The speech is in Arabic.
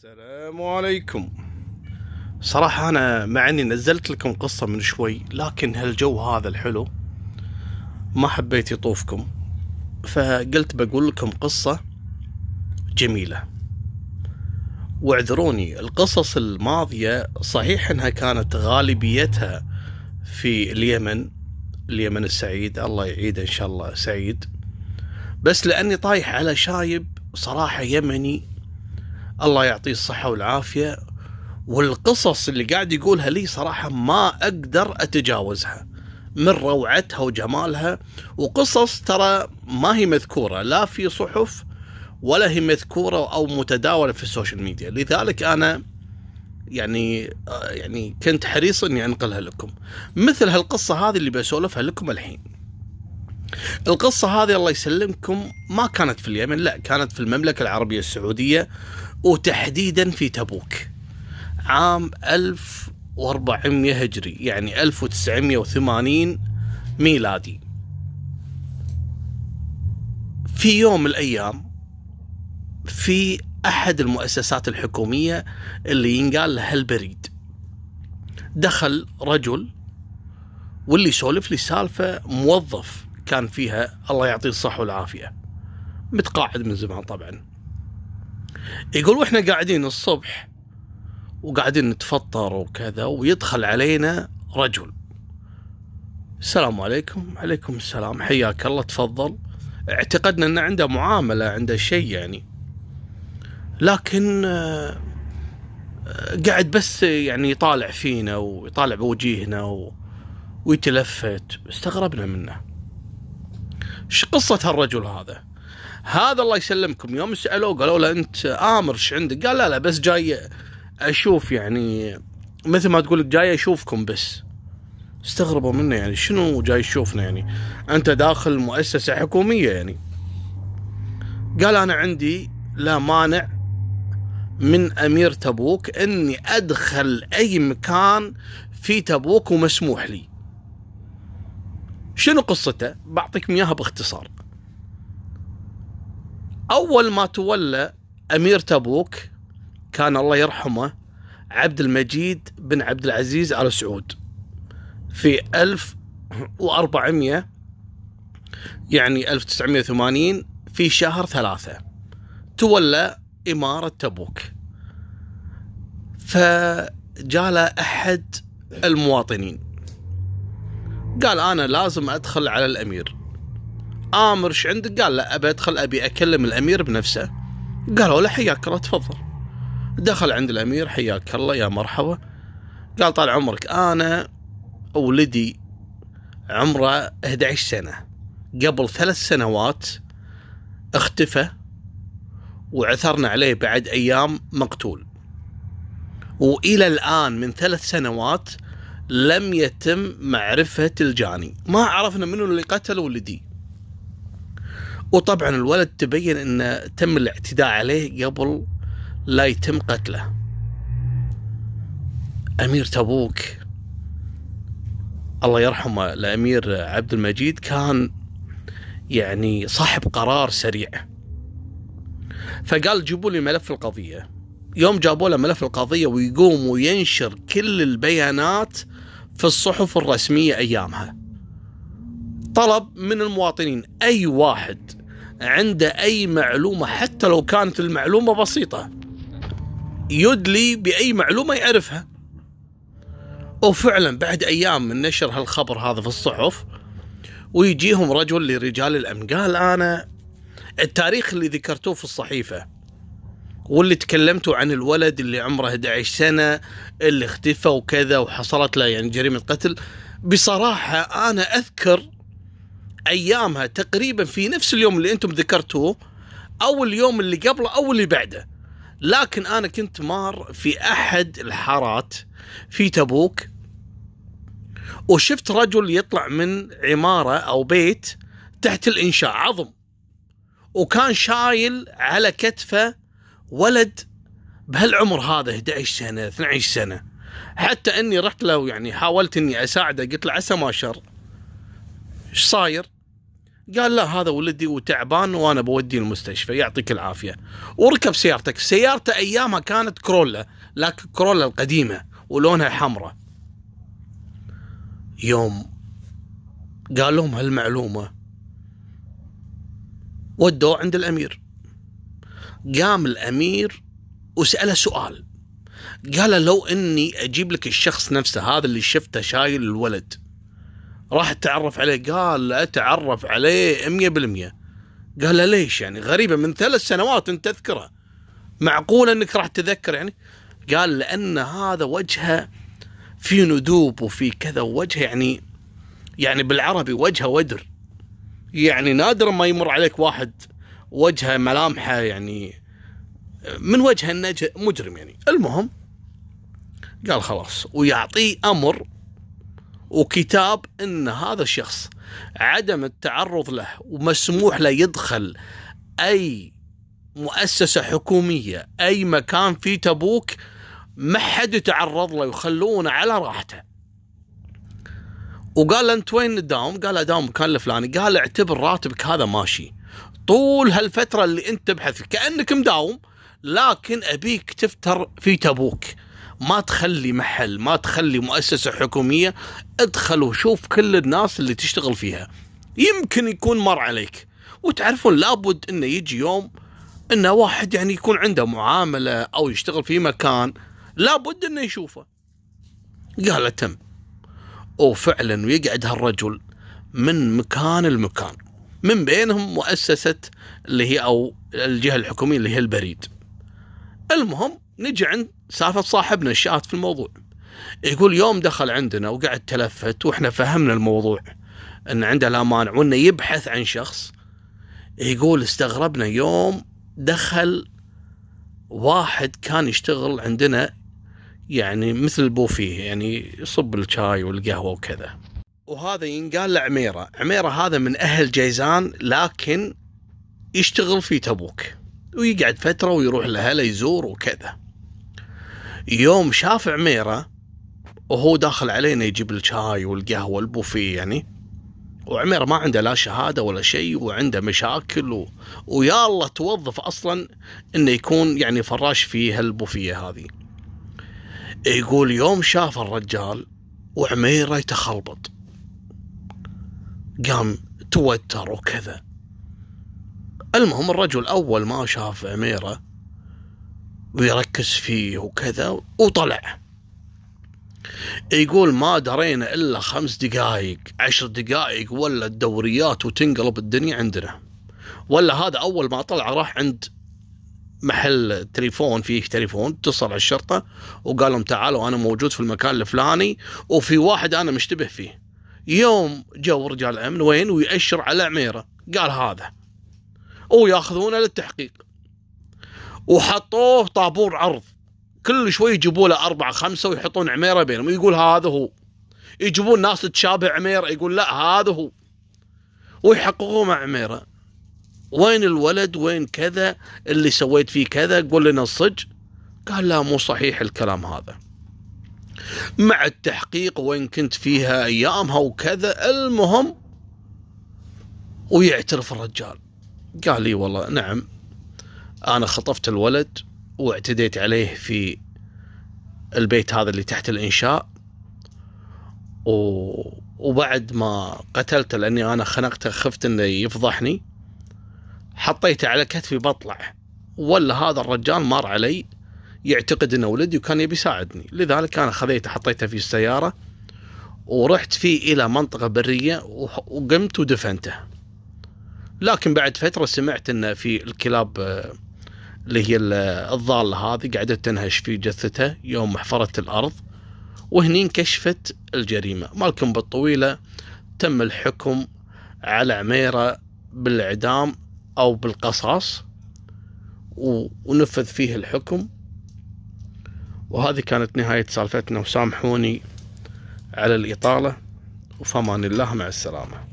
السلام عليكم. صراحة أنا مع إني نزلت لكم قصة من شوي لكن هالجو هذا الحلو ما حبيت يطوفكم. فقلت بقول لكم قصة جميلة. واعذروني القصص الماضية صحيح إنها كانت غالبيتها في اليمن اليمن السعيد الله يعيده إن شاء الله سعيد. بس لأني طايح على شايب صراحة يمني الله يعطيه الصحة والعافية. والقصص اللي قاعد يقولها لي صراحة ما أقدر أتجاوزها. من روعتها وجمالها. وقصص ترى ما هي مذكورة لا في صحف ولا هي مذكورة أو متداولة في السوشيال ميديا. لذلك أنا يعني يعني كنت حريص إني أنقلها لكم. مثل هالقصة هذه اللي بسولفها لكم الحين. القصة هذه الله يسلمكم ما كانت في اليمن لا كانت في المملكة العربية السعودية. وتحديدا في تبوك. عام 1400 هجري يعني 1980 ميلادي. في يوم من الأيام في أحد المؤسسات الحكومية اللي ينقال لها البريد دخل رجل واللي يسولف لي سالفة موظف كان فيها الله يعطيه الصحة والعافية متقاعد من زمان طبعا. يقول وإحنا قاعدين الصبح وقاعدين نتفطر وكذا ويدخل علينا رجل. السلام عليكم. عليكم السلام. حياك الله. تفضل. اعتقدنا إن عنده معاملة عنده شيء يعني. لكن آه، قاعد بس يعني يطالع فينا ويطالع بوجيهنا و... ويتلفت. استغربنا منه. إيش قصة هالرجل هذا؟ هذا الله يسلمكم. يوم سألوه قالوا له أنت آمر إيش عندك؟ قال لا لا بس جاي أشوف يعني مثل ما تقول جاي أشوفكم بس. استغربوا منه يعني شنو جاي تشوفنا يعني؟ أنت داخل مؤسسة حكومية يعني. قال أنا عندي لا مانع من أمير تبوك إني أدخل أي مكان في تبوك ومسموح لي. شنو قصته؟ بعطيكم إياها باختصار. أول ما تولى أمير تبوك كان الله يرحمه عبد المجيد بن عبد العزيز آل سعود. في 1400 يعني 1980 في شهر ثلاثة تولى إمارة تبوك. فجاء له أحد المواطنين. قال أنا لازم أدخل على الأمير. آمر إيش عندك؟ قال لا أبي أدخل أبي أكلم الأمير بنفسه. قالوا له حياك الله تفضل. دخل عند الأمير حياك الله يا مرحبا. قال طال عمرك أنا ولدي عمره 11 سنة. قبل ثلاث سنوات اختفى وعثرنا عليه بعد أيام مقتول. وإلى الآن من ثلاث سنوات لم يتم معرفة الجاني. ما عرفنا منو اللي قتل ولدي. وطبعا الولد تبين انه تم الاعتداء عليه قبل لا يتم قتله. أمير تبوك الله يرحمه الأمير عبد المجيد كان يعني صاحب قرار سريع. فقال جيبوا لي ملف القضية. يوم جابوا له ملف القضية ويقوم وينشر كل البيانات في الصحف الرسمية أيامها. طلب من المواطنين أي واحد عنده أي معلومة حتى لو كانت المعلومة بسيطة. يدلي بأي معلومة يعرفها. وفعلا بعد أيام من نشر هالخبر هذا في الصحف ويجيهم رجل لرجال الأمن. قال أنا التاريخ اللي ذكرتوه في الصحيفة واللي تكلمتوا عن الولد اللي عمره 11 سنة اللي اختفى وكذا وحصلت له يعني جريمه قتل بصراحة أنا أذكر أيامها تقريبا في نفس اليوم اللي أنتم ذكرتوه أو اليوم اللي قبله أو اللي بعده. لكن أنا كنت مار في أحد الحارات في تبوك وشفت رجل يطلع من عمارة أو بيت تحت الإنشاء عظم. وكان شايل على كتفه ولد بهالعمر هذا 11 سنة 12 سنة. حتى إني رحت له يعني حاولت إني أساعده قلت له عسى ما شر. إيش صاير؟ قال لا هذا ولدي وتعبان وأنا بوديه المستشفى يعطيك العافية. وركب سيارتك. سيارته أيامها كانت كرولا لكن كرولا القديمة ولونها حمراء. يوم قال لهم هالمعلومة ودوه عند الأمير. قام الأمير وسأله سؤال. قال لو إني أجيب لك الشخص نفسه هذا اللي شفته شايل الولد. راح أتعرف عليه. قال أتعرف عليه 100% قال له ليش يعني؟ غريبة من ثلاث سنوات أنت تذكره. معقول أنك راح تذكر يعني؟ قال لأن هذا وجهه في ندوب وفي كذا وجهه يعني يعني بالعربي وجهه ودر. يعني نادرا ما يمر عليك واحد وجهه ملامحه يعني من وجه النجم مجرم يعني. المهم قال خلاص ويعطيه أمر وكتاب إن هذا الشخص عدم التعرض له ومسموح له يدخل أي مؤسسة حكومية أي مكان في تبوك ما حد يتعرض له يخلونه على راحته. وقال له أنت وين تداوم؟ قال اداوم مكان الفلاني، قال اعتبر راتبك هذا ماشي. طول هالفترة اللي أنت تبحث كأنك مداوم لكن أبيك تفتر في تبوك. ما تخلي محل ما تخلي مؤسسة حكومية ادخل وشوف كل الناس اللي تشتغل فيها. يمكن يكون مر عليك. وتعرفون لابد إنه يجي يوم إنه واحد يعني يكون عنده معاملة أو يشتغل في مكان لابد إنه يشوفه. قال تم وفعلا ويقعد هالرجل من مكان لمكان. من بينهم مؤسسة اللي هي أو الجهة الحكومية اللي هي البريد. المهم نجي عند سالفه صاحبنا الشات في الموضوع. يقول يوم دخل عندنا وقعد تلفت وإحنا فهمنا الموضوع إن عنده لا مانع وإنه يبحث عن شخص. يقول استغربنا يوم دخل واحد كان يشتغل عندنا يعني مثل البوفيه يعني يصب الشاي والقهوة وكذا. وهذا ينقال له عميرة هذا من أهل جيزان لكن يشتغل في تبوك ويقعد فترة ويروح لهلا يزور وكذا. يوم شاف عميره وهو داخل علينا يجيب الشاي والقهوة البوفيه يعني. وعميره ما عنده لا شهادة ولا شيء وعنده مشاكل و... ويا الله توظف أصلا إنه يكون يعني فراش في هالبوفيه هذه. يقول يوم شاف الرجال وعميرة يتخلبط. قام توتر وكذا. المهم الرجل اول ما شاف عميرة ويركز فيه وكذا وطلع. يقول ما درينا إلا خمس دقائق عشر دقائق ولا الدوريات وتنقلب الدنيا عندنا. ولا هذا أول ما طلع راح عند محل تليفون فيه تليفون اتصل على الشرطة وقال لهم تعالوا أنا موجود في المكان الفلاني وفي واحد أنا مشتبه فيه. يوم جو رجال الأمن وين؟ ويأشر على عميرة. قال هذا. ويأخذونه للتحقيق. وحطوه طابور عرض. كل شوي يجيبوا له أربعة خمسة ويحطون عميرة بينهم. يقول هذا هو. يجيبون ناس تشابه عميرة يقول لا هذا هو. ويحققوا مع عميرة. وين الولد؟ وين كذا؟ اللي سويت فيه كذا؟ قول لنا الصج. قال لا مو صحيح الكلام هذا. مع التحقيق وين كنت فيها أيامها وكذا المهم ويعترف الرجال. قال لي والله نعم. أنا خطفت الولد واعتديت عليه في البيت هذا اللي تحت الإنشاء. و... وبعد ما قتلته لأني أنا خنقته خفت إنه يفضحني حطيته على كتفي بطلع. ولا هذا الرجال مر علي يعتقد إنه ولدي وكان يبي يساعدني. لذلك أنا خذيته حطيته في السيارة ورحت فيه إلى منطقة برية وقمت ودفنته. لكن بعد فترة سمعت ان في الكلاب اللي هي الضاله هذه قعدت تنهش في جثته يوم حفرت الأرض وهني انكشفت الجريمة. مالكم بالطويلة تم الحكم على عميرة بالإعدام أو بالقصاص ونفذ فيه الحكم. وهذه كانت نهاية سالفتنا وسامحوني على الإطالة وفمان الله مع السلامة.